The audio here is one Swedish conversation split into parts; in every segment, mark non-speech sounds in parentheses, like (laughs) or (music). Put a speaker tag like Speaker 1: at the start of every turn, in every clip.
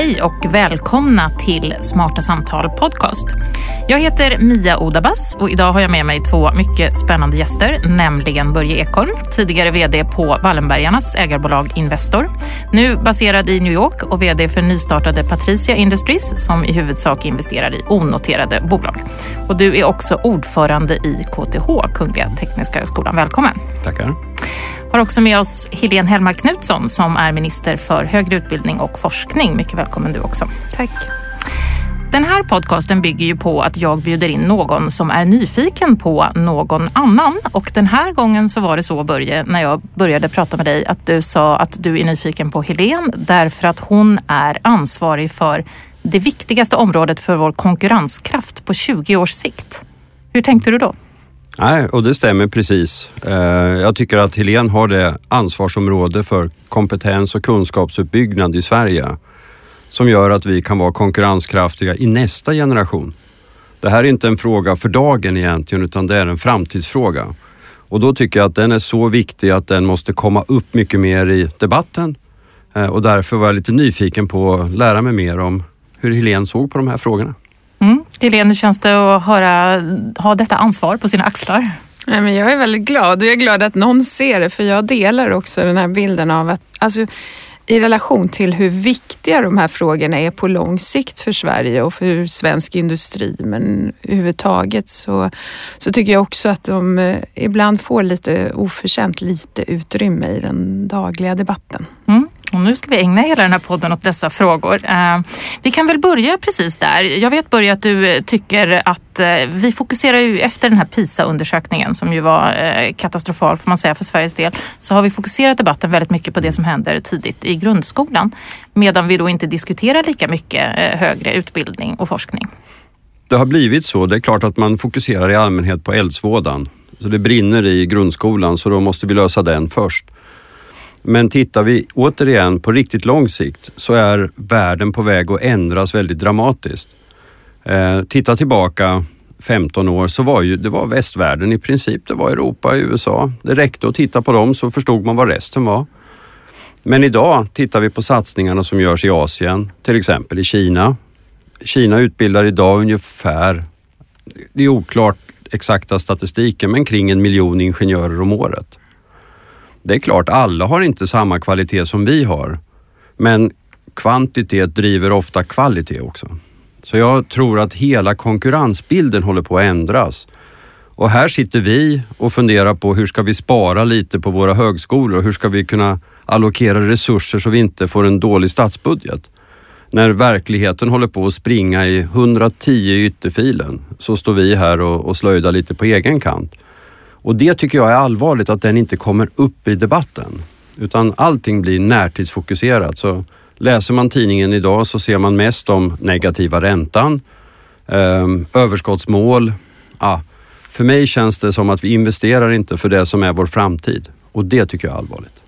Speaker 1: Hej och välkomna till Smarta Samtal Podcast. Jag heter Mia Odabas och idag har jag med mig två mycket spännande gäster, nämligen Börje Ekholm, tidigare VD på Wallenbergarnas ägarbolag Investor, nu baserad i New York och VD för nystartade Patricia Industries som i huvudsak investerar i onoterade bolag. Och du är också ordförande i KTH, Kungliga Tekniska Högskolan. Välkommen!
Speaker 2: Tackar
Speaker 1: har också med oss Helene Hellmark Knutsson som är minister för högre utbildning och forskning. Mycket välkommen du också.
Speaker 3: Tack.
Speaker 1: Den här podcasten bygger ju på att jag bjuder in någon som är nyfiken på någon annan. Och den här gången så var det så, Börje, när jag började prata med dig, att du sa att du är nyfiken på Helene därför att hon är ansvarig för det viktigaste området för vår konkurrenskraft på 20 års sikt. Hur tänkte du då?
Speaker 2: Nej, och det stämmer precis. Eh, jag tycker att Helen har det ansvarsområde för kompetens och kunskapsuppbyggnad i Sverige som gör att vi kan vara konkurrenskraftiga i nästa generation. Det här är inte en fråga för dagen egentligen utan det är en framtidsfråga. Och då tycker jag att den är så viktig att den måste komma upp mycket mer i debatten eh, och därför var jag lite nyfiken på att lära mig mer om hur Helene såg på de här frågorna.
Speaker 1: Mm. Helene, hur känns det att höra, ha detta ansvar på sina axlar?
Speaker 3: Nej, men jag är väldigt glad och jag är glad att någon ser det för jag delar också den här bilden av att alltså, i relation till hur viktiga de här frågorna är på lång sikt för Sverige och för svensk industri men överhuvudtaget så, så tycker jag också att de eh, ibland får lite oförtjänt lite utrymme i den dagliga debatten.
Speaker 1: Mm. Och nu ska vi ägna hela den här podden åt dessa frågor. Eh, vi kan väl börja precis där. Jag vet Börje att du eh, tycker att eh, vi fokuserar ju efter den här PISA-undersökningen som ju var katastrofal får man säga för Sveriges del. Så har vi fokuserat debatten väldigt mycket på det som händer tidigt i grundskolan. Medan vi då inte diskuterar lika mycket högre utbildning och forskning.
Speaker 2: Det har blivit så. Det är klart att man fokuserar i allmänhet på eldsvådan. Så det brinner i grundskolan så då måste vi lösa den först. Men tittar vi återigen på riktigt lång sikt så är världen på väg att ändras väldigt dramatiskt. Eh, titta tillbaka 15 år så var ju, det var västvärlden i princip. Det var Europa, USA. Det räckte att titta på dem så förstod man vad resten var. Men idag tittar vi på satsningarna som görs i Asien, till exempel i Kina. Kina utbildar idag ungefär, det är oklart exakta statistiken, men kring en miljon ingenjörer om året. Det är klart, alla har inte samma kvalitet som vi har. Men kvantitet driver ofta kvalitet också. Så jag tror att hela konkurrensbilden håller på att ändras. Och här sitter vi och funderar på hur ska vi spara lite på våra högskolor och hur ska vi kunna allokera resurser så vi inte får en dålig statsbudget. När verkligheten håller på att springa i 110 i ytterfilen så står vi här och, och slöjdar lite på egen kant. Och det tycker jag är allvarligt att den inte kommer upp i debatten. Utan allting blir närtidsfokuserat. Så läser man tidningen idag så ser man mest om negativa räntan, eh, överskottsmål. Ah, för mig känns det som att vi investerar inte för det som är vår framtid och det tycker jag är allvarligt.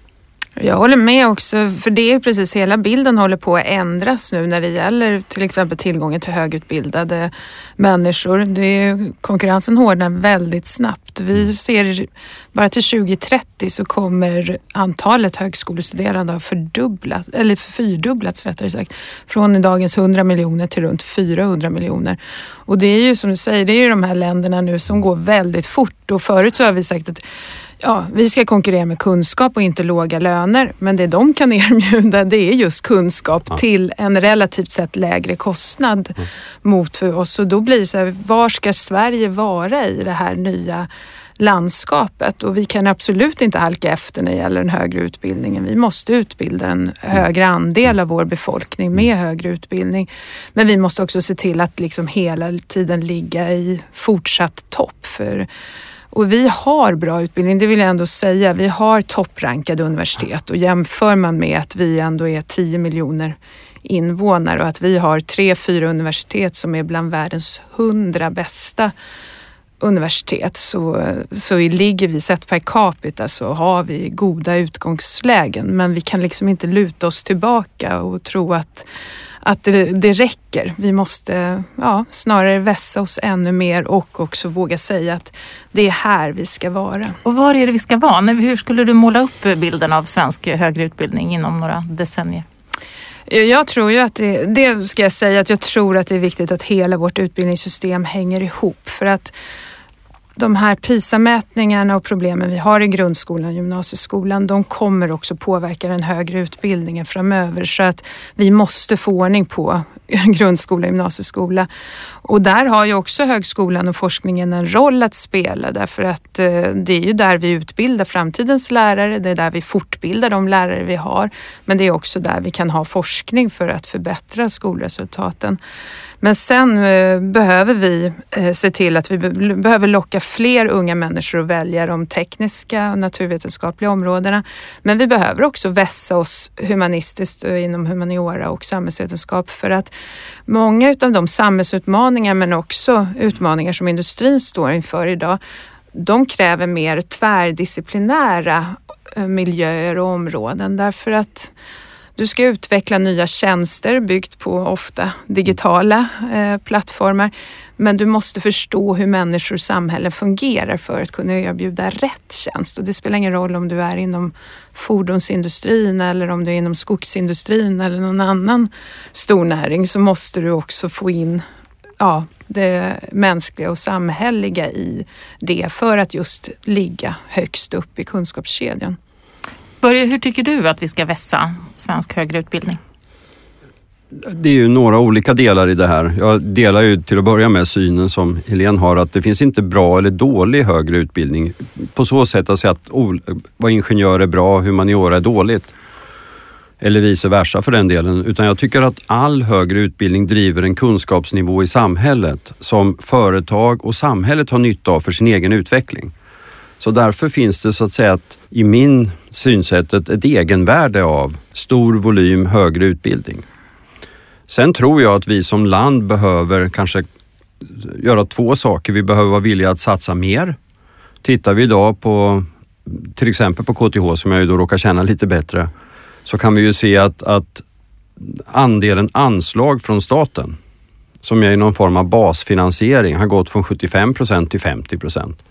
Speaker 3: Jag håller med också, för det är precis hela bilden håller på att ändras nu när det gäller till exempel tillgången till högutbildade människor. Det är, konkurrensen hårdnar väldigt snabbt. Vi mm. ser bara till 2030 så kommer antalet högskolestuderande ha fördubblats, eller fyrdubblats rättare sagt, från dagens 100 miljoner till runt 400 miljoner. Och det är ju som du säger, det är ju de här länderna nu som går väldigt fort och förut så har vi sagt att ja, vi ska konkurrera med kunskap och inte låga löner. Men det de kan (laughs) erbjuda det är just kunskap ja. till en relativt sett lägre kostnad mm. mot för oss. Och då blir det så här, var ska Sverige vara i det här nya landskapet och vi kan absolut inte halka efter när det gäller den högre utbildningen. Vi måste utbilda en högre andel av vår befolkning med högre utbildning. Men vi måste också se till att liksom hela tiden ligga i fortsatt topp. För och vi har bra utbildning, det vill jag ändå säga. Vi har topprankade universitet och jämför man med att vi ändå är 10 miljoner invånare och att vi har tre, fyra universitet som är bland världens hundra bästa universitet så, så ligger vi, sett per capita, så har vi goda utgångslägen. Men vi kan liksom inte luta oss tillbaka och tro att att det, det räcker. Vi måste ja, snarare vässa oss ännu mer och också våga säga att det är här vi ska vara.
Speaker 1: Och var är det vi ska vara? Hur skulle du måla upp bilden av svensk högre utbildning inom några decennier?
Speaker 3: Jag tror ju att det, det ska jag säga att jag tror att det är viktigt att hela vårt utbildningssystem hänger ihop för att de här PISA-mätningarna och problemen vi har i grundskolan och gymnasieskolan, de kommer också påverka den högre utbildningen framöver. Så att vi måste få ordning på (laughs) grundskola och gymnasieskola. Och där har ju också högskolan och forskningen en roll att spela därför att eh, det är ju där vi utbildar framtidens lärare, det är där vi fortbildar de lärare vi har. Men det är också där vi kan ha forskning för att förbättra skolresultaten. Men sen eh, behöver vi eh, se till att vi behöver locka fler unga människor att välja de tekniska och naturvetenskapliga områdena. Men vi behöver också vässa oss humanistiskt eh, inom humaniora och samhällsvetenskap för att många av de samhällsutmaningar men också utmaningar som industrin står inför idag, de kräver mer tvärdisciplinära eh, miljöer och områden därför att du ska utveckla nya tjänster byggt på ofta digitala eh, plattformar. Men du måste förstå hur människor och samhällen fungerar för att kunna erbjuda rätt tjänst. Och det spelar ingen roll om du är inom fordonsindustrin eller om du är inom skogsindustrin eller någon annan stor näring så måste du också få in ja, det mänskliga och samhälleliga i det för att just ligga högst upp i kunskapskedjan.
Speaker 1: Börje, hur tycker du att vi ska vässa svensk högre utbildning?
Speaker 2: Det är ju några olika delar i det här. Jag delar ju till att börja med synen som Helene har att det finns inte bra eller dålig högre utbildning. På så sätt att säga att vad ingenjör är bra, humaniora är dåligt. Eller vice versa för den delen. Utan jag tycker att all högre utbildning driver en kunskapsnivå i samhället som företag och samhället har nytta av för sin egen utveckling. Så därför finns det så att säga att, i min synsätt ett, ett egenvärde av stor volym högre utbildning. Sen tror jag att vi som land behöver kanske göra två saker. Vi behöver vara villiga att satsa mer. Tittar vi idag på till exempel på KTH som jag ju då råkar känna lite bättre så kan vi ju se att, att andelen anslag från staten som är någon form av basfinansiering har gått från 75 procent till 50 procent.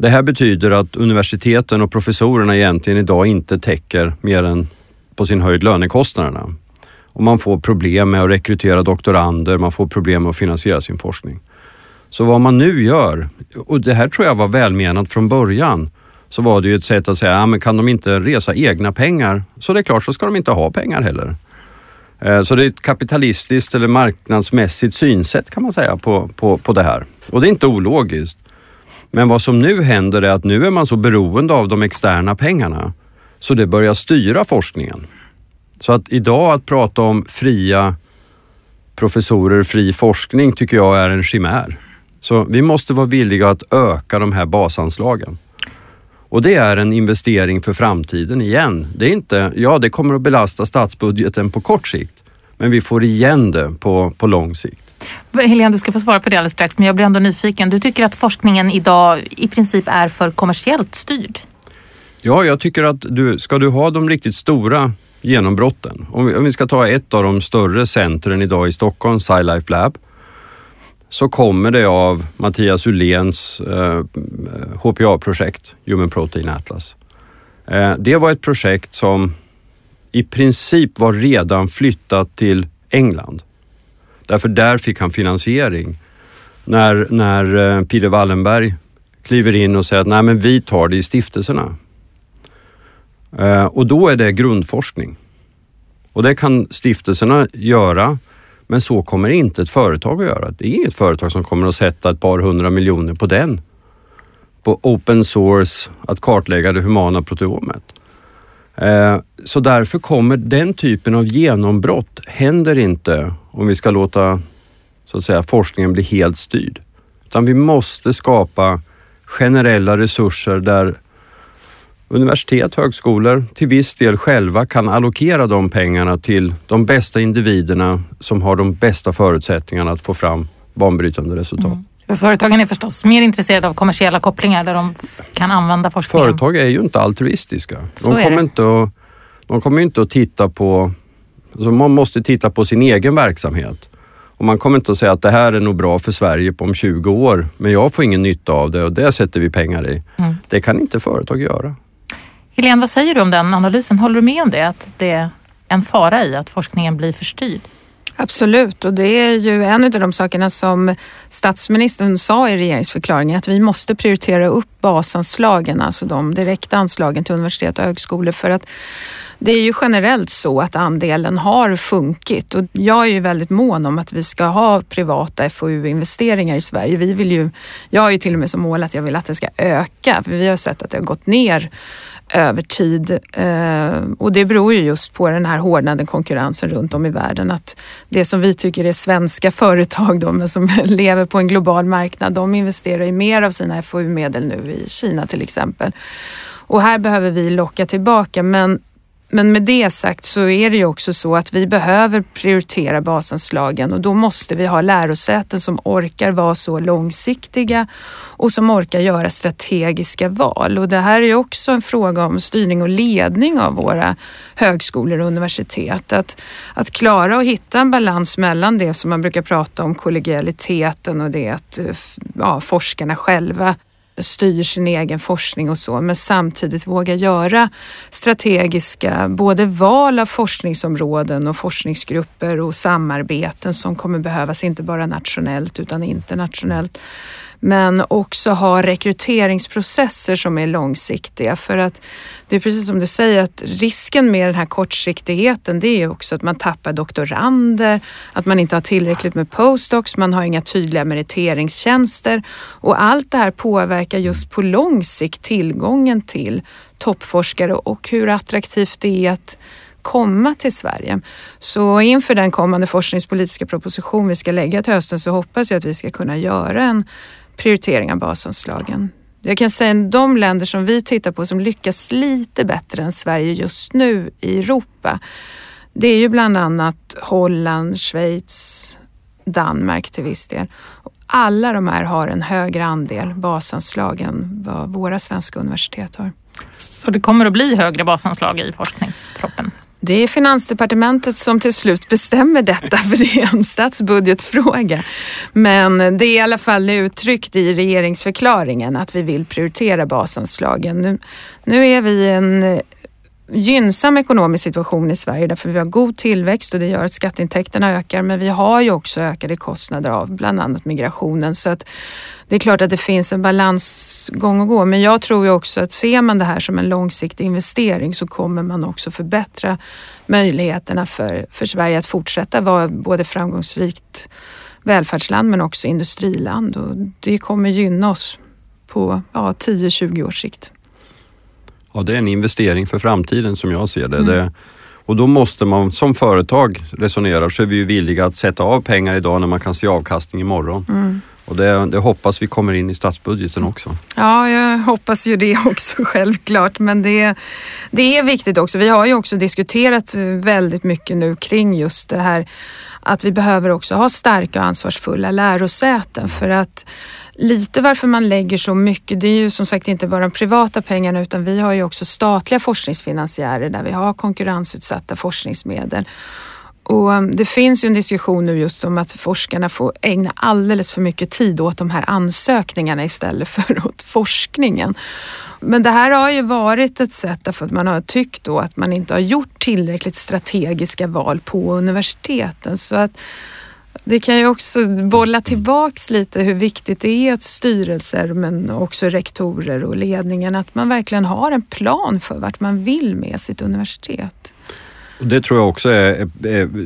Speaker 2: Det här betyder att universiteten och professorerna egentligen idag inte täcker mer än på sin höjd lönekostnaderna. Och man får problem med att rekrytera doktorander, man får problem med att finansiera sin forskning. Så vad man nu gör, och det här tror jag var välmenat från början, så var det ju ett sätt att säga, ja, men kan de inte resa egna pengar, så det är klart så ska de inte ha pengar heller. Eh, så det är ett kapitalistiskt eller marknadsmässigt synsätt kan man säga på, på, på det här. Och det är inte ologiskt. Men vad som nu händer är att nu är man så beroende av de externa pengarna så det börjar styra forskningen. Så att idag att prata om fria professorer, fri forskning tycker jag är en chimär. Så vi måste vara villiga att öka de här basanslagen. Och det är en investering för framtiden igen. Det är inte, ja det kommer att belasta statsbudgeten på kort sikt, men vi får igen det på, på lång sikt.
Speaker 1: Helene, du ska få svara på det alldeles strax, men jag blir ändå nyfiken. Du tycker att forskningen idag i princip är för kommersiellt styrd?
Speaker 2: Ja, jag tycker att du, ska du ha de riktigt stora genombrotten, om vi, om vi ska ta ett av de större centren idag i Stockholm, SciLife Lab, så kommer det av Mattias Uhlens eh, HPA-projekt, Human Protein Atlas. Eh, det var ett projekt som i princip var redan flyttat till England. Därför där fick han finansiering. När, när eh, Peter Wallenberg kliver in och säger att nej men vi tar det i stiftelserna. Eh, och då är det grundforskning. Och det kan stiftelserna göra, men så kommer inte ett företag att göra. Det är inget företag som kommer att sätta ett par hundra miljoner på den. På open source, att kartlägga det humana proteomet. Eh, så därför kommer den typen av genombrott händer inte om vi ska låta så att säga, forskningen bli helt styrd. Utan vi måste skapa generella resurser där universitet, högskolor till viss del själva kan allokera de pengarna till de bästa individerna som har de bästa förutsättningarna att få fram banbrytande resultat. Mm.
Speaker 1: Företagen är förstås mer intresserade av kommersiella kopplingar där de kan använda forskningen.
Speaker 2: Företag är ju inte altruistiska. De kommer inte, att, de kommer inte att titta på... Alltså man måste titta på sin egen verksamhet. Och man kommer inte att säga att det här är nog bra för Sverige om 20 år, men jag får ingen nytta av det och det sätter vi pengar i. Mm. Det kan inte företag göra.
Speaker 1: Helene, vad säger du om den analysen? Håller du med om det? Att det en fara i att forskningen blir förstyrd?
Speaker 3: Absolut, och det är ju en av de sakerna som statsministern sa i regeringsförklaringen att vi måste prioritera upp basanslagen, alltså de direkta anslagen till universitet och högskolor för att det är ju generellt så att andelen har sjunkit och jag är ju väldigt mån om att vi ska ha privata FoU-investeringar i Sverige. Vi vill ju, jag har ju till och med som mål att jag vill att det ska öka, för vi har sett att det har gått ner över tid. Eh, och det beror ju just på den här hårdnande konkurrensen runt om i världen. Att det som vi tycker är svenska företag då, men som (laughs) lever på en global marknad, de investerar ju mer av sina FoU-medel nu i Kina till exempel. Och här behöver vi locka tillbaka men men med det sagt så är det ju också så att vi behöver prioritera basanslagen och då måste vi ha lärosäten som orkar vara så långsiktiga och som orkar göra strategiska val. Och det här är ju också en fråga om styrning och ledning av våra högskolor och universitet. Att, att klara att hitta en balans mellan det som man brukar prata om kollegialiteten och det att eh, ja, forskarna själva styr sin egen forskning och så, men samtidigt våga göra strategiska både val av forskningsområden och forskningsgrupper och samarbeten som kommer behövas, inte bara nationellt utan internationellt men också ha rekryteringsprocesser som är långsiktiga för att det är precis som du säger att risken med den här kortsiktigheten det är också att man tappar doktorander, att man inte har tillräckligt med postdocs, man har inga tydliga meriteringstjänster och allt det här påverkar just på lång sikt tillgången till toppforskare och hur attraktivt det är att komma till Sverige. Så inför den kommande forskningspolitiska proposition vi ska lägga till hösten så hoppas jag att vi ska kunna göra en prioritering av basanslagen. Jag kan säga att de länder som vi tittar på som lyckas lite bättre än Sverige just nu i Europa, det är ju bland annat Holland, Schweiz, Danmark till viss del. Alla de här har en högre andel basanslag än vad våra svenska universitet har.
Speaker 1: Så det kommer att bli högre basanslag i forskningsproppen?
Speaker 3: Det är Finansdepartementet som till slut bestämmer detta (laughs) för det är en statsbudgetfråga. Men det är i alla fall uttryckt i regeringsförklaringen att vi vill prioritera basanslagen. Nu, nu är vi i en eh, gynnsam ekonomisk situation i Sverige därför vi har god tillväxt och det gör att skatteintäkterna ökar men vi har ju också ökade kostnader av bland annat migrationen så att det är klart att det finns en balans balansgång att gå men jag tror ju också att ser man det här som en långsiktig investering så kommer man också förbättra möjligheterna för, för Sverige att fortsätta vara både framgångsrikt välfärdsland men också industriland och det kommer gynna oss på ja, 10-20 års sikt.
Speaker 2: Ja, det är en investering för framtiden som jag ser det. Mm. det. och då måste man som företag resonera så är vi villiga att sätta av pengar idag när man kan se avkastning imorgon. Mm. Och det, det, hoppas vi kommer in i statsbudgeten också.
Speaker 3: Ja, jag hoppas ju det också (laughs) självklart. Men det, det är viktigt också. Vi har ju också diskuterat eh, väldigt mycket nu kring just det här att vi behöver också ha starka och ansvarsfulla lärosäten för att lite varför man lägger så mycket, det är ju som sagt inte bara de privata pengarna utan vi har ju också statliga forskningsfinansiärer där vi har konkurrensutsatta forskningsmedel. Och um, det finns ju en diskussion nu just om att forskarna får ägna alldeles för mycket tid åt de här ansökningarna istället (laughs) för åt forskningen. Men det här har ju varit ett sätt därför att man har tyckt då att man inte har gjort tillräckligt strategiska val på universiteten. Så att det kan ju också bolla tillbaks lite hur viktigt det är att styrelser men också rektorer och ledningen att man verkligen har en plan för vart man vill med sitt universitet.
Speaker 2: Det tror jag också är,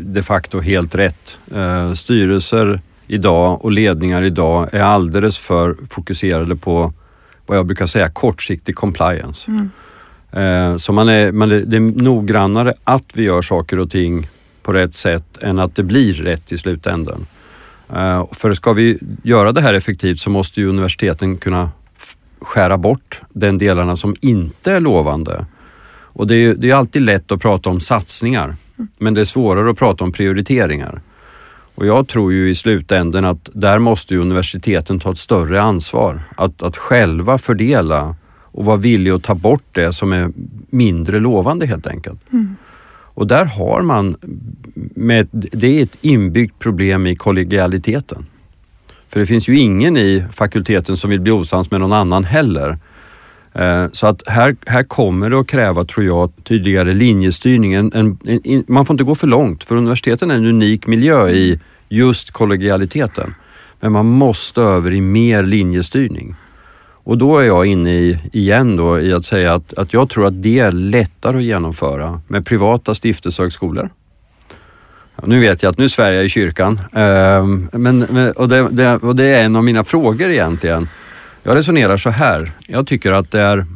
Speaker 2: de facto helt rätt. Eh, styrelser idag och ledningar idag är alldeles för fokuserade på vad jag brukar säga kortsiktig compliance. Mm. Eh, så man är, man är, det är noggrannare att vi gör saker och ting på rätt sätt än att det blir rätt i slutändan. Uh, för ska vi göra det här effektivt så måste ju universiteten kunna skära bort den delarna som inte är lovande. Och det är, det är alltid lätt att prata om satsningar, men det är svårare att prata om prioriteringar. Och jag tror ju i slutänden att där måste universiteten ta ett större ansvar. Att, att själva fördela och vara villiga att ta bort det som är mindre lovande helt enkelt. Mm. Och där har man, med, det är ett inbyggt problem i kollegialiteten. För det finns ju ingen i fakulteten som vill bli osams med någon annan heller. Eh, så att här, här kommer det att kräva, tror jag, tydligare linjestyrning. En, en, en, man får inte gå för långt för universiteten är en unik miljö i just kollegialiteten. Men man måste över i mer linjestyrning. Och då är jag inne i, igen då, i att säga att, att jag tror att det är lättare att genomföra med privata stiftelsehögskolor. Nu vet jag att nu svär jag i kyrkan, ehm, men, och, det, det, och det är en av mina frågor egentligen. Jag resonerar så här. Jag tycker att det är,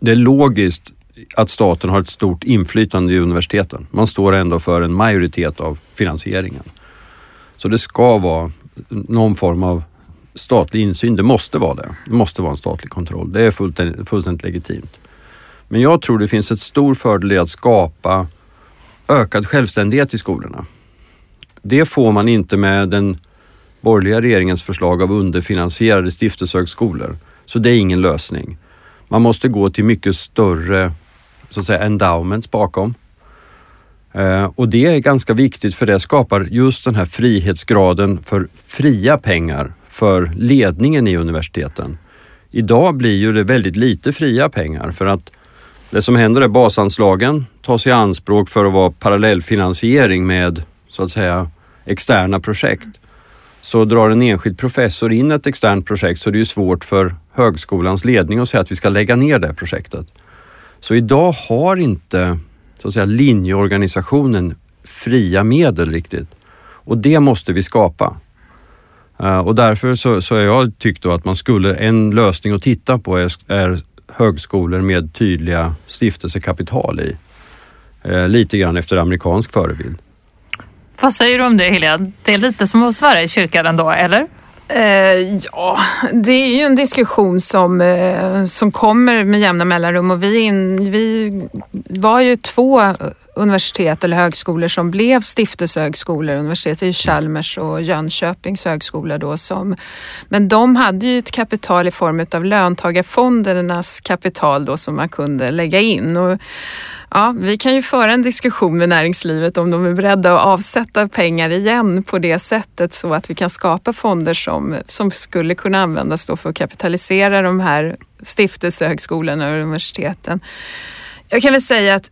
Speaker 2: det är logiskt att staten har ett stort inflytande i universiteten. Man står ändå för en majoritet av finansieringen. Så det ska vara någon form av statlig insyn. Det måste vara det. Det måste vara en statlig kontroll. Det är fullständigt, fullständigt legitimt. Men jag tror det finns ett stor fördel i att skapa ökad självständighet i skolorna. Det får man inte med den borgerliga regeringens förslag av underfinansierade stiftelsehögskolor. Så det är ingen lösning. Man måste gå till mycket större så att säga, endowments bakom. Eh, och det är ganska viktigt för det skapar just den här frihetsgraden för fria pengar för ledningen i universiteten. Idag blir ju det väldigt lite fria pengar för att det som händer är basanslagen tas i anspråk för att vara parallellfinansiering med så att säga externa projekt. Så drar en enskild professor in ett externt projekt så är det är svårt för högskolans ledning att säga att vi ska lägga ner det projektet. Så idag har inte så att säga, linjeorganisationen fria medel riktigt och det måste vi skapa. Eh, och därför så, så har jag tyckt då att man skulle, en lösning att titta på är, är högskolor med tydliga stiftelsekapital i. Eh, lite grann efter amerikansk förebild.
Speaker 1: Vad säger du om det Helena? Det är lite som att svära i kyrkan ändå, eller?
Speaker 3: Eh, ja, det är ju en diskussion som, eh, som kommer med jämna mellanrum och vi, in, vi var ju två universitet eller högskolor som blev stiftelsehögskolor. Universitet är ju Chalmers och Jönköpings högskola då som, men de hade ju ett kapital i form av löntagarfondernas kapital då som man kunde lägga in. Och, Ja, vi kan ju föra en diskussion med näringslivet om de är beredda att avsätta pengar igen på det sättet så att vi kan skapa fonder som, som skulle kunna användas då för att kapitalisera de här stiftelsehögskolorna och universiteten. Jag kan väl säga att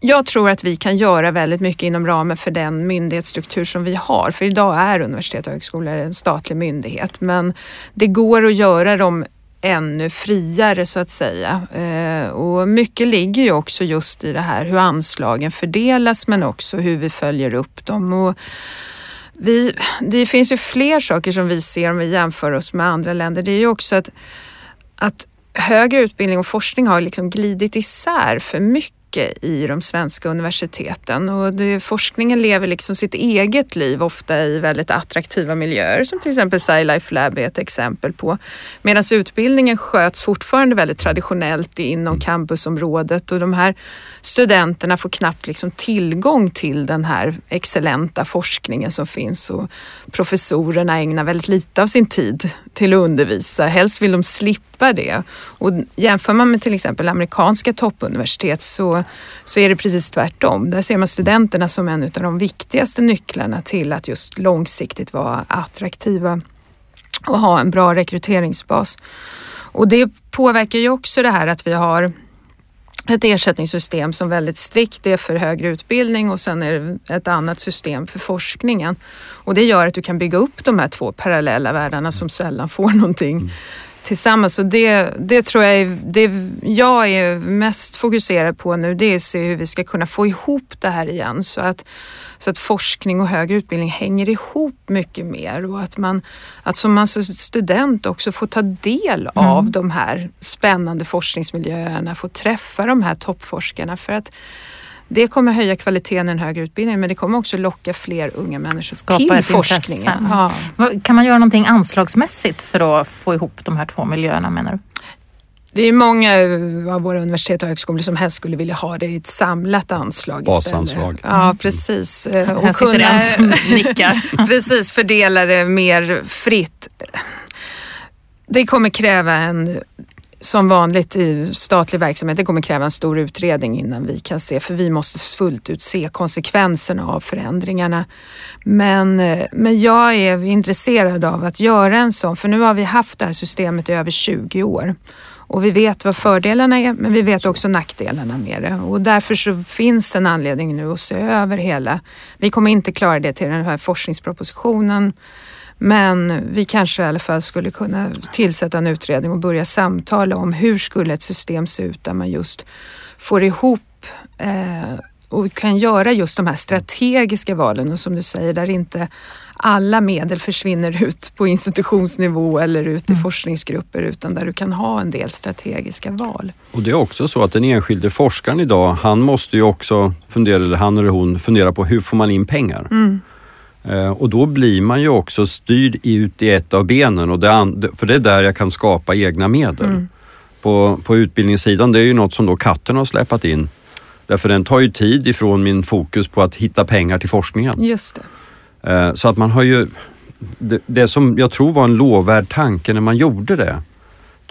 Speaker 3: jag tror att vi kan göra väldigt mycket inom ramen för den myndighetsstruktur som vi har. För idag är universitet och högskolor en statlig myndighet men det går att göra dem ännu friare så att säga. Eh, och mycket ligger ju också just i det här hur anslagen fördelas men också hur vi följer upp dem. Och vi, det finns ju fler saker som vi ser om vi jämför oss med andra länder. Det är ju också att, att högre utbildning och forskning har liksom glidit isär för mycket mycket i de svenska universiteten och det, forskningen lever liksom sitt eget liv ofta i väldigt attraktiva miljöer som till exempel SciLife Lab är ett exempel på. Medan utbildningen sköts fortfarande väldigt traditionellt inom campusområdet och de här studenterna får knappt liksom tillgång till den här excellenta forskningen som finns och professorerna ägnar väldigt lite av sin tid till att undervisa. Helst vill de slippa det. Och jämför man med till exempel amerikanska toppuniversitet så, så är det precis tvärtom. Där ser man studenterna som en av de viktigaste nycklarna till att just långsiktigt vara attraktiva och ha en bra rekryteringsbas. Och det påverkar ju också det här att vi har ett ersättningssystem som väldigt strikt är för högre utbildning och sen är det ett annat system för forskningen. Och det gör att du kan bygga upp de här två parallella världarna som sällan får någonting mm tillsammans. Och det, det tror jag är, det jag är mest fokuserad på nu, det är att se hur vi ska kunna få ihop det här igen så att så att forskning och högre utbildning hänger ihop mycket mer och att man att som man som student också får ta del mm. av de här spännande forskningsmiljöerna, få träffa de här toppforskarna för att det kommer höja kvaliteten i den högre utbildningen men det kommer också locka fler unga människor Skapa till forskningen. Ja.
Speaker 1: Kan man göra någonting anslagsmässigt för att få ihop de här två miljöerna menar du?
Speaker 3: Det är många av våra universitet och högskolor som helst skulle vilja ha det i ett samlat anslag
Speaker 2: Basanslag.
Speaker 3: Istället. Ja, precis.
Speaker 1: Mm. Och Här sitter kunna, en som nickar. (laughs)
Speaker 3: precis, fördela det mer fritt. Det kommer kräva en som vanligt i statlig verksamhet, det kommer kräva en stor utredning innan vi kan se, för vi måste fullt ut se konsekvenserna av förändringarna. Men, eh, men jag är intresserad av att göra en sån, för nu har vi haft det här systemet i över 20 år Och vi vet vad fördelarna är men vi vet också nackdelarna med det. Och därför så finns en anledning nu att se över hela. Vi kommer inte klara det till den här forskningspropositionen. Men vi kanske i alla fall skulle kunna tillsätta en utredning och börja samtala om hur skulle ett system se ut där man just får ihop eh, och kan göra just de här strategiska valen och som du säger där inte alla medel försvinner ut på institutionsnivå eller ut i mm. forskningsgrupper utan där du kan ha en del strategiska val.
Speaker 2: Och det är också så att den enskilde forskaren idag, han måste ju också fundera, eller han eller hon fundera på hur får man in pengar? Mm. Eh, och då blir man ju också styrd ut i ett av benen, och det, för det är där jag kan skapa egna medel. Mm. På, på utbildningssidan, det är ju något som då katten har släpat in. Därför den tar ju tid ifrån min fokus på att hitta pengar till forskningen.
Speaker 3: Just
Speaker 2: det. Eh, så att man har ju, det, det, som jag tror var en lovvärd tanke när man gjorde det,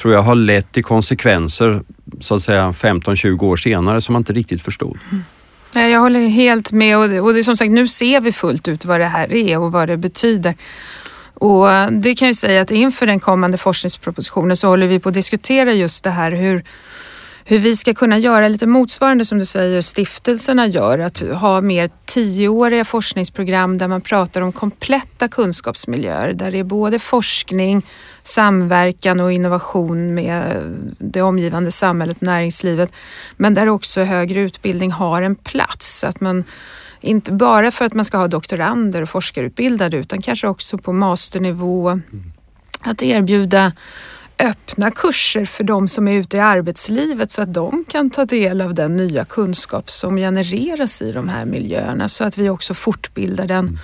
Speaker 2: tror jag har lett till konsekvenser så att säga 15-20 år senare som man inte riktigt förstod. Mm.
Speaker 3: Jag håller helt med och det, och det är som sagt nu ser vi fullt ut vad det här är och vad det betyder. Och eh, det kan jag säga att inför den kommande forskningspropositionen så håller vi på att diskutera just det här hur, hur vi ska kunna göra lite motsvarande som du säger stiftelserna gör. Att ha mer tioåriga forskningsprogram där man pratar om kompletta kunskapsmiljöer där det är både forskning, samverkan och innovation med det omgivande samhället, näringslivet. Men där också högre utbildning har en plats. Att man, inte bara för att man ska ha doktorander och forskarutbildade utan kanske också på masternivå. Att erbjuda öppna kurser för de som är ute i arbetslivet så att de kan ta del av den nya kunskap som genereras i de här miljöerna så att vi också fortbildar den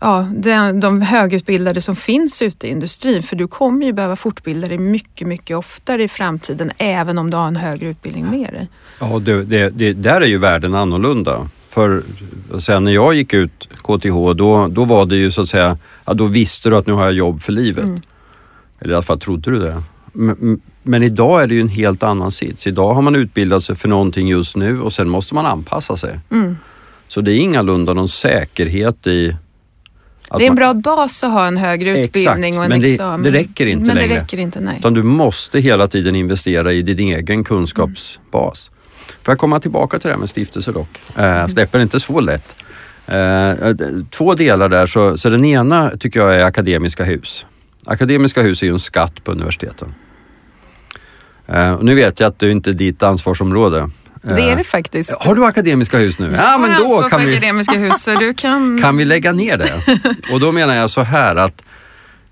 Speaker 3: ja, de, de högutbildade som finns ute i industrin. För du kommer ju behöva fortbilda dig mycket, mycket oftare i framtiden även om du har en högre utbildning med dig.
Speaker 2: Ja, det, det, det där är ju världen annorlunda. För sen när jag gick ut KTH då, då var det ju så att säga, ja, då visste du att nu har jag jobb för livet. Mm. Eller i alla fall trodde du det. Men, men, idag är det ju en helt annan sits. Idag har man utbildat sig för någonting just nu och sen måste man anpassa sig. Mm. Så det är ingalunda någon säkerhet i
Speaker 3: det är en bra bas att ha en högre utbildning exakt, och en
Speaker 2: men
Speaker 3: det, examen.
Speaker 2: det räcker inte
Speaker 3: men
Speaker 2: längre.
Speaker 3: Det räcker inte, nej.
Speaker 2: Utan du måste hela tiden investera i din egen kunskapsbas. Mm. Får jag komma tillbaka till det här med stiftelser dock? Äh, släpper inte så lätt. Äh, två delar där, så, så den ena tycker jag är akademiska hus. Akademiska hus är ju en skatt på universiteten. Uh, nu vet jag att det inte är ditt ansvarsområde.
Speaker 3: Det är det faktiskt.
Speaker 2: Har du akademiska hus nu?
Speaker 3: Ja, men då kan vi, akademiska hus så du (laughs) kan...
Speaker 2: kan vi lägga ner det? Och då menar jag så här att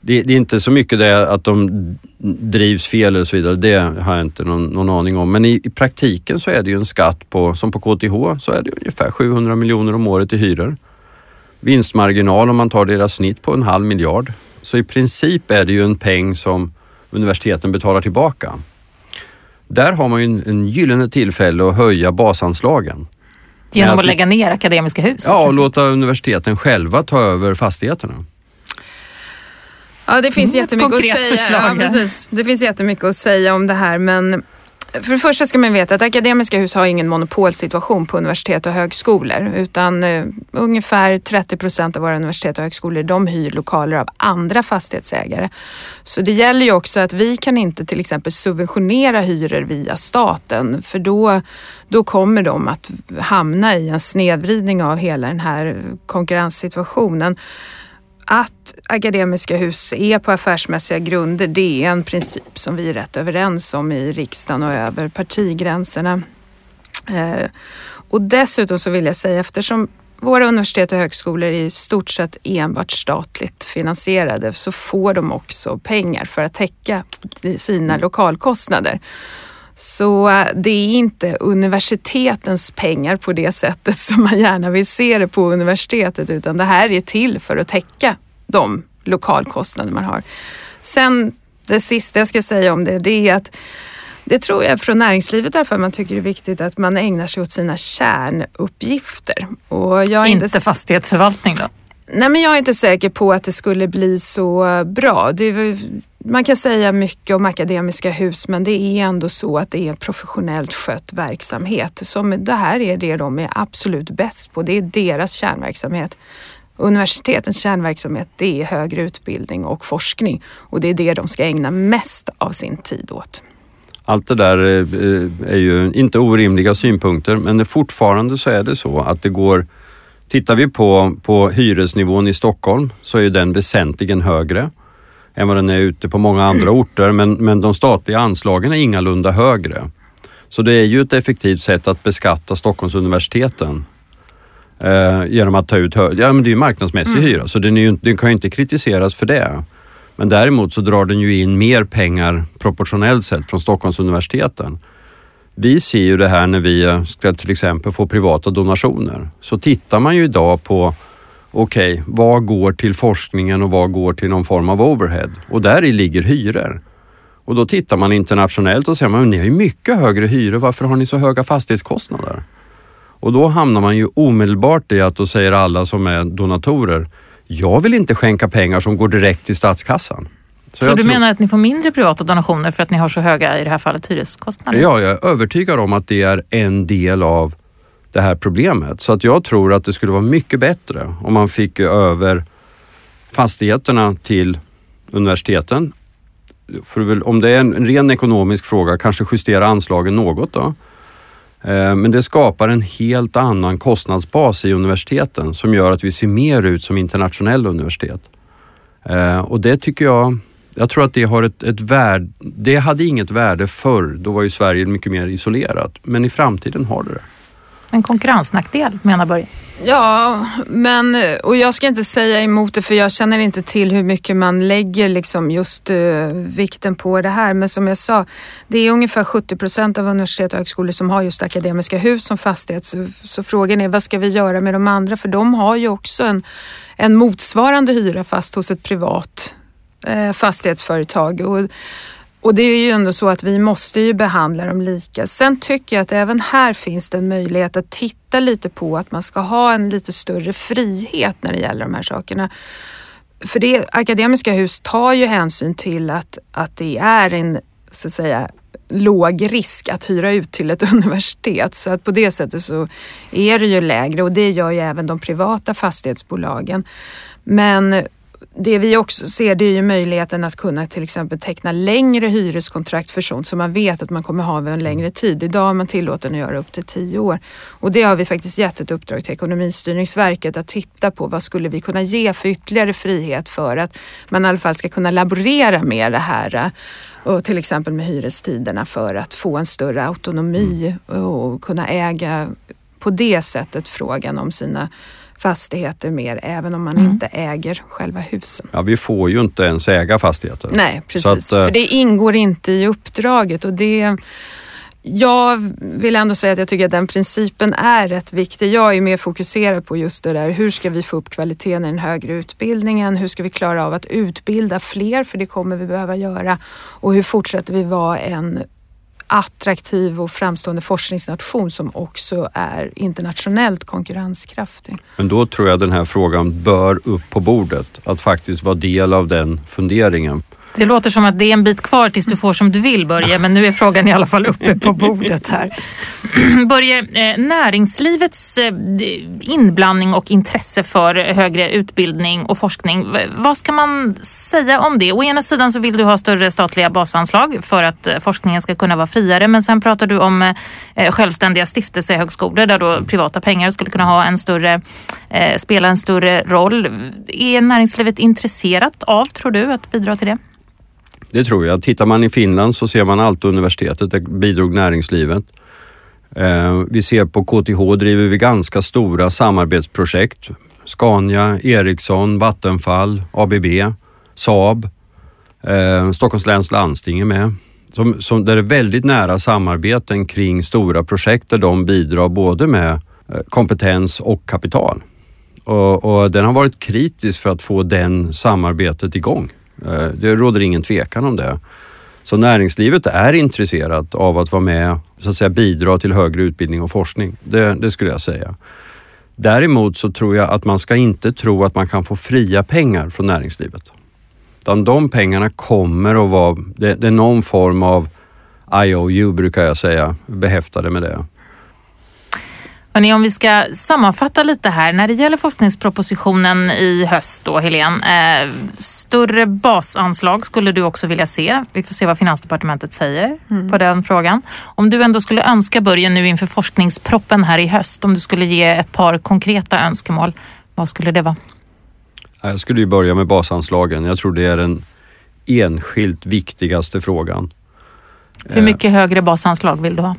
Speaker 2: det, det, är inte så mycket det att de drivs fel eller så vidare, det har jag inte någon, någon aning om. Men i, i, praktiken så är det ju en skatt på, som på KTH, så är det ungefär 700 miljoner om året i hyror. Vinstmarginal om man tar deras snitt på en halv miljard. Så i princip är det ju en peng som universiteten betalar tillbaka. Där har man ju en, en gyllene tillfälle att höja basanslagen.
Speaker 1: Genom att, att lägga ner Akademiska hus?
Speaker 2: Ja, och låta universiteten själva ta över fastigheterna.
Speaker 3: Ja, det finns mm, jättemycket att säga. Förslag, ja, precis. Det finns jättemycket att säga om det här men för det första ska man veta att Akademiska hus har ingen monopolsituation på universitet och högskolor utan eh, ungefär 30 procent av våra universitet och högskolor de hyr lokaler av andra fastighetsägare. Så det gäller ju också att vi kan inte till exempel subventionera hyror via staten för då, då kommer de att hamna i en snedvridning av hela den här konkurrenssituationen att akademiska hus är på affärsmässiga grunder, det är en princip som vi är rätt överens om i riksdagen och över partigränserna. Eh, och dessutom så vill jag säga eftersom våra universitet och högskolor är i stort sett enbart statligt finansierade så får de också pengar för att täcka sina mm. lokalkostnader. Så eh, det är inte universitetens pengar på det sättet som man gärna vill se det på universitetet utan det här är till för att täcka de lokalkostnader man har. Sen det sista jag ska säga om det, det är att det tror jag från näringslivet därför man tycker det är viktigt att man ägnar sig åt sina kärnuppgifter.
Speaker 1: Och jag inte, inte fastighetsförvaltning då?
Speaker 3: Nej men jag är inte säker på att det skulle bli så bra. Det, man kan säga mycket om akademiska hus men det är ändå så att det är en professionellt skött verksamhet. Som det här är det de är absolut bäst på. Det är deras kärnverksamhet. Universitetens kärnverksamhet det är högre utbildning och forskning och det är det de ska ägna mest av sin tid åt.
Speaker 2: allt det där eh, eh, är ju inte orimliga synpunkter men fortfarande så är det så att det går Tittar vi på, på hyresnivån i Stockholm så är den väsentligen högre än vad den är ute på många andra orter men, men de statliga anslagen är ingalunda högre. Så det är ju ett effektivt sätt att beskatta Stockholmsuniversiteten eh, genom att ta ut högre, ja men det är ju marknadsmässig mm. hyra så den, ju, den kan ju inte kritiseras för det. Men däremot så drar den ju in mer pengar proportionellt sett från Stockholmsuniversiteten. Vi ser ju det här när vi eh, ska till exempel få privata donationer. Så tittar man ju idag på okej, okay, vad går till forskningen och vad går till någon form av overhead? Och där i ligger hyror. Och då tittar man internationellt och säger man, ni har ju mycket högre hyror, varför har ni så höga fastighetskostnader? Och då hamnar man ju omedelbart i att då säger alla som är donatorer, jag vill inte skänka pengar som går direkt till statskassan.
Speaker 1: Så, så du tror... menar att ni får mindre privata donationer för att ni har så höga, i det här fallet, hyreskostnader?
Speaker 2: Ja, jag är övertygad om att det är en del av det här problemet. Så att jag tror att det skulle vara mycket bättre om man fick över fastigheterna till universiteten. För om det är en ren ekonomisk fråga, kanske justera anslagen något då. Eh, men det skapar en helt annan kostnadsbas i universiteten som gör att vi ser mer ut som internationella universitet. Eh, och det tycker jag, jag tror att det har ett, ett värde. Det hade inget värde förr, då var ju Sverige mycket mer isolerat. Men i framtiden har det det.
Speaker 1: En konkurrensnackdel menar Börje.
Speaker 3: Ja, men och jag ska inte säga emot det för jag känner inte till hur mycket man lägger liksom just uh, vikten på det här. Men som jag sa, det är ungefär 70 procent av universitet och högskolor som har just akademiska hus som fastighet. Så, så, frågan är vad ska vi göra med de andra? För de har ju också en, en motsvarande hyra fast hos ett privat eh, fastighetsföretag. Och, och det är ju ändå så att vi måste ju behandla dem lika. Sen tycker jag att även här finns det en möjlighet att titta lite på att man ska ha en lite större frihet när det gäller de här sakerna. För det akademiska hus tar ju hänsyn till att, att det är en så att säga, låg risk att hyra ut till ett (laughs) universitet. Så att på det sättet så är det ju lägre och det gör ju även de privata fastighetsbolagen. Men det vi också ser det är ju möjligheten att kunna till exempel teckna längre hyreskontrakt för sånt som man vet att man kommer ha över en längre tid. Idag är man tillåten att göra upp till tio år. Och det har vi faktiskt gett ett uppdrag till Ekonomistyrningsverket att titta på vad skulle vi kunna ge för ytterligare frihet för att man i alla fall ska kunna laborera med det här och till exempel med hyrestiderna för att få en större autonomi och kunna äga på det sättet frågan om sina fastigheter mer även om man mm. inte äger själva husen.
Speaker 2: Ja, vi får ju inte ens äga fastigheter.
Speaker 3: Nej, precis. Att, för eh, det ingår inte i uppdraget och det jag vill ändå säga att jag tycker att den principen är rätt viktig. Jag är mer fokuserad på just det där, hur ska vi få upp kvaliteten i den högre utbildningen? Hur ska vi klara av att utbilda fler, för det kommer vi behöva göra. Och hur fortsätter vi vara en attraktiv och framstående forskningsnation som också är internationellt konkurrenskraftig.
Speaker 2: Men då tror jag den här frågan bör upp på bordet, att faktiskt vara del av den funderingen.
Speaker 1: Det låter som att det är en bit kvar tills du får som du vill Börje, men nu är frågan i alla fall uppe på (laughs) bordet här. (clears throat) Börje, eh, näringslivets eh, inblandning och intresse för högre utbildning och forskning. Vad ska man säga om det? Å ena sidan så vill du ha större statliga basanslag för att eh, forskningen ska kunna vara friare, men sen pratar du om självständiga stiftelsehögskolor där då privata pengar skulle kunna ha en större, spela en större roll. Är näringslivet intresserat av, tror du, att bidra till det?
Speaker 2: Det tror jag. Tittar man i Finland så ser man Aalto-universitetet, där bidrog näringslivet. Eh, vi ser på KTH driver vi ganska stora samarbetsprojekt. Scania, Ericsson, Vattenfall, ABB, Saab, eh, Stockholms läns landsting är med. Som, som, där det är väldigt nära samarbeten kring stora projekt där de bidrar både med eh, kompetens och kapital. Och, och den har varit kritisk för att få den samarbetet igång. Eh, det råder ingen tvekan om det. Så näringslivet är intresserat av att vara med så att säga bidra till högre utbildning och forskning. Det, det, skulle jag säga. Däremot så tror jag att man ska inte tro att man kan få fria pengar från näringslivet. Utan de pengarna kommer att vara, det, det är någon form av IOU brukar jag säga, behäftade med det.
Speaker 1: Hörrni, om vi ska sammanfatta lite här. När det gäller forskningspropositionen i höst då, Helene. Eh, större basanslag skulle du också vilja se. Vi får se vad Finansdepartementet säger mm. på den frågan. Om du ändå skulle önska Börje nu inför forskningsproppen här i höst, om du skulle ge ett par konkreta önskemål, vad skulle det vara?
Speaker 2: Jag skulle ju börja med basanslagen. Jag tror det är den enskilt viktigaste frågan.
Speaker 1: Hur mycket högre basanslag vill du ha?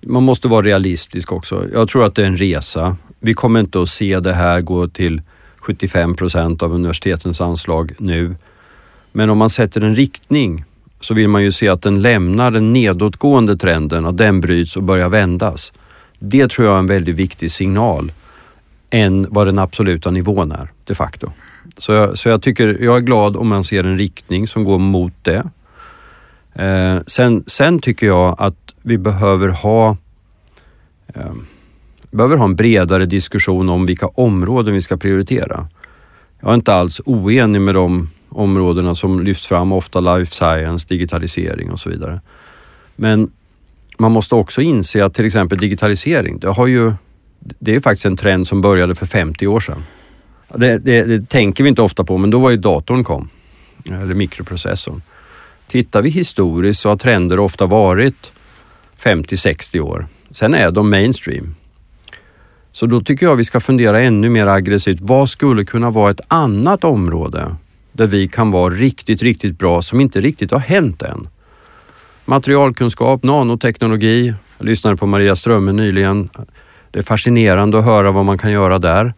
Speaker 2: Man måste vara realistisk också. Jag tror att det är en resa. Vi kommer inte att se det här gå till 75 procent av universitetens anslag nu. Men om man sätter en riktning så vill man ju se att den lämnar den nedåtgående trenden, att den bryts och börjar vändas. Det tror jag är en väldigt viktig signal än vad den absoluta nivån är de facto. Så jag, så jag tycker, jag är glad om man ser en riktning som går mot det. Eh, sen, sen tycker jag att vi behöver ha eh, behöver ha en bredare diskussion om vilka områden vi ska prioritera. Jag är inte alls oenig med de områdena som lyfts fram, ofta life science, digitalisering och så vidare. Men man måste också inse att till exempel digitalisering, det, har ju, det är faktiskt en trend som började för 50 år sedan. Det, det, det tänker vi inte ofta på, men då var ju datorn kom, eller mikroprocessorn. Tittar vi historiskt så har trender ofta varit 50-60 år. Sen är de mainstream. Så då tycker jag vi ska fundera ännu mer aggressivt. Vad skulle kunna vara ett annat område där vi kan vara riktigt, riktigt bra som inte riktigt har hänt än? Materialkunskap, nanoteknologi. Jag lyssnade på Maria Strömme nyligen. Det är fascinerande att höra vad man kan göra där.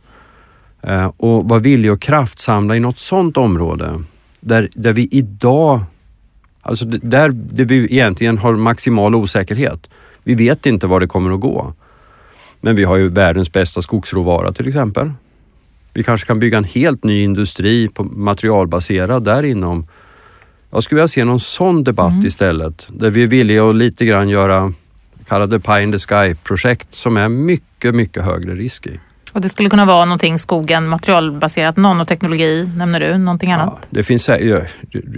Speaker 2: Eh, och vara villig att kraftsamla i något sådant område där, där vi idag Alltså där, där vi egentligen har maximal osäkerhet. Vi vet inte var det kommer att gå. Men vi har ju världens bästa skogsråvara till exempel. Vi kanske kan bygga en helt ny industri på materialbaserad där inom. Jag skulle vilja se någon sån debatt mm. istället där vi är villiga att lite grann göra, kalla det pie in the sky projekt som är mycket, mycket högre risk i.
Speaker 1: Och det skulle kunna vara någonting skogen, materialbaserat, nanoteknologi nämner du, någonting annat?
Speaker 2: Ja, det finns,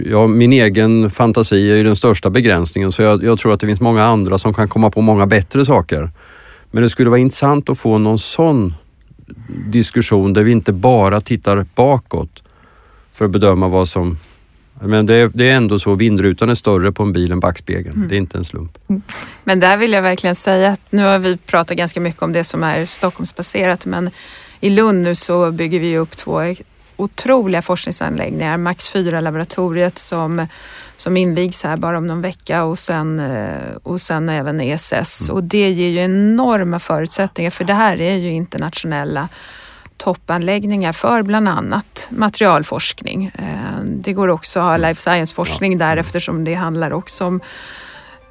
Speaker 2: ja, min egen fantasi är ju den största begränsningen så jag, jag tror att det finns många andra som kan komma på många bättre saker. Men det skulle vara intressant att få någon sån diskussion där vi inte bara tittar bakåt för att bedöma vad som men det är, det är ändå så, vindrutan är större på en bil än backspegeln. Mm. Det är inte en slump. Mm.
Speaker 3: Men där vill jag verkligen säga att nu har vi pratat ganska mycket om det som är Stockholmsbaserat men i Lund nu så bygger vi upp två otroliga forskningsanläggningar. Max 4-laboratoriet som, som invigs här bara om någon vecka och sen, eh, och sen även ESS. Mm. Och det ger ju enorma förutsättningar för det här är ju internationella toppanläggningar för bland annat materialforskning. Eh, det går också att ha life science-forskning där eftersom det handlar också om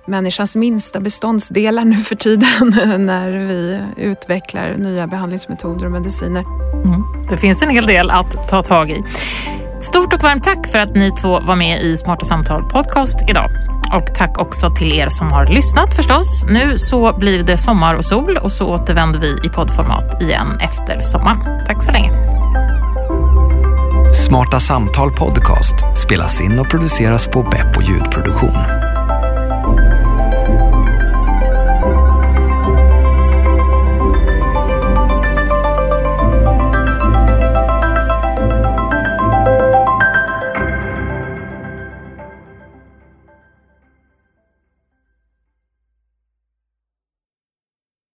Speaker 3: människans minsta beståndsdelar nu för tiden (laughs) när vi utvecklar nya behandlingsmetoder och mediciner.
Speaker 1: Mm. Det finns en hel del att ta tag i. Stort och varmt tack för att ni två var med i Smarta Samtal Podcast idag. Och tack också till er som har lyssnat förstås. Nu så blir det sommar och sol och så återvänder vi i poddformat igen efter sommaren. Tack så länge.
Speaker 4: Smarta Samtal Podcast spelas in och produceras på Beppo ljudproduktion.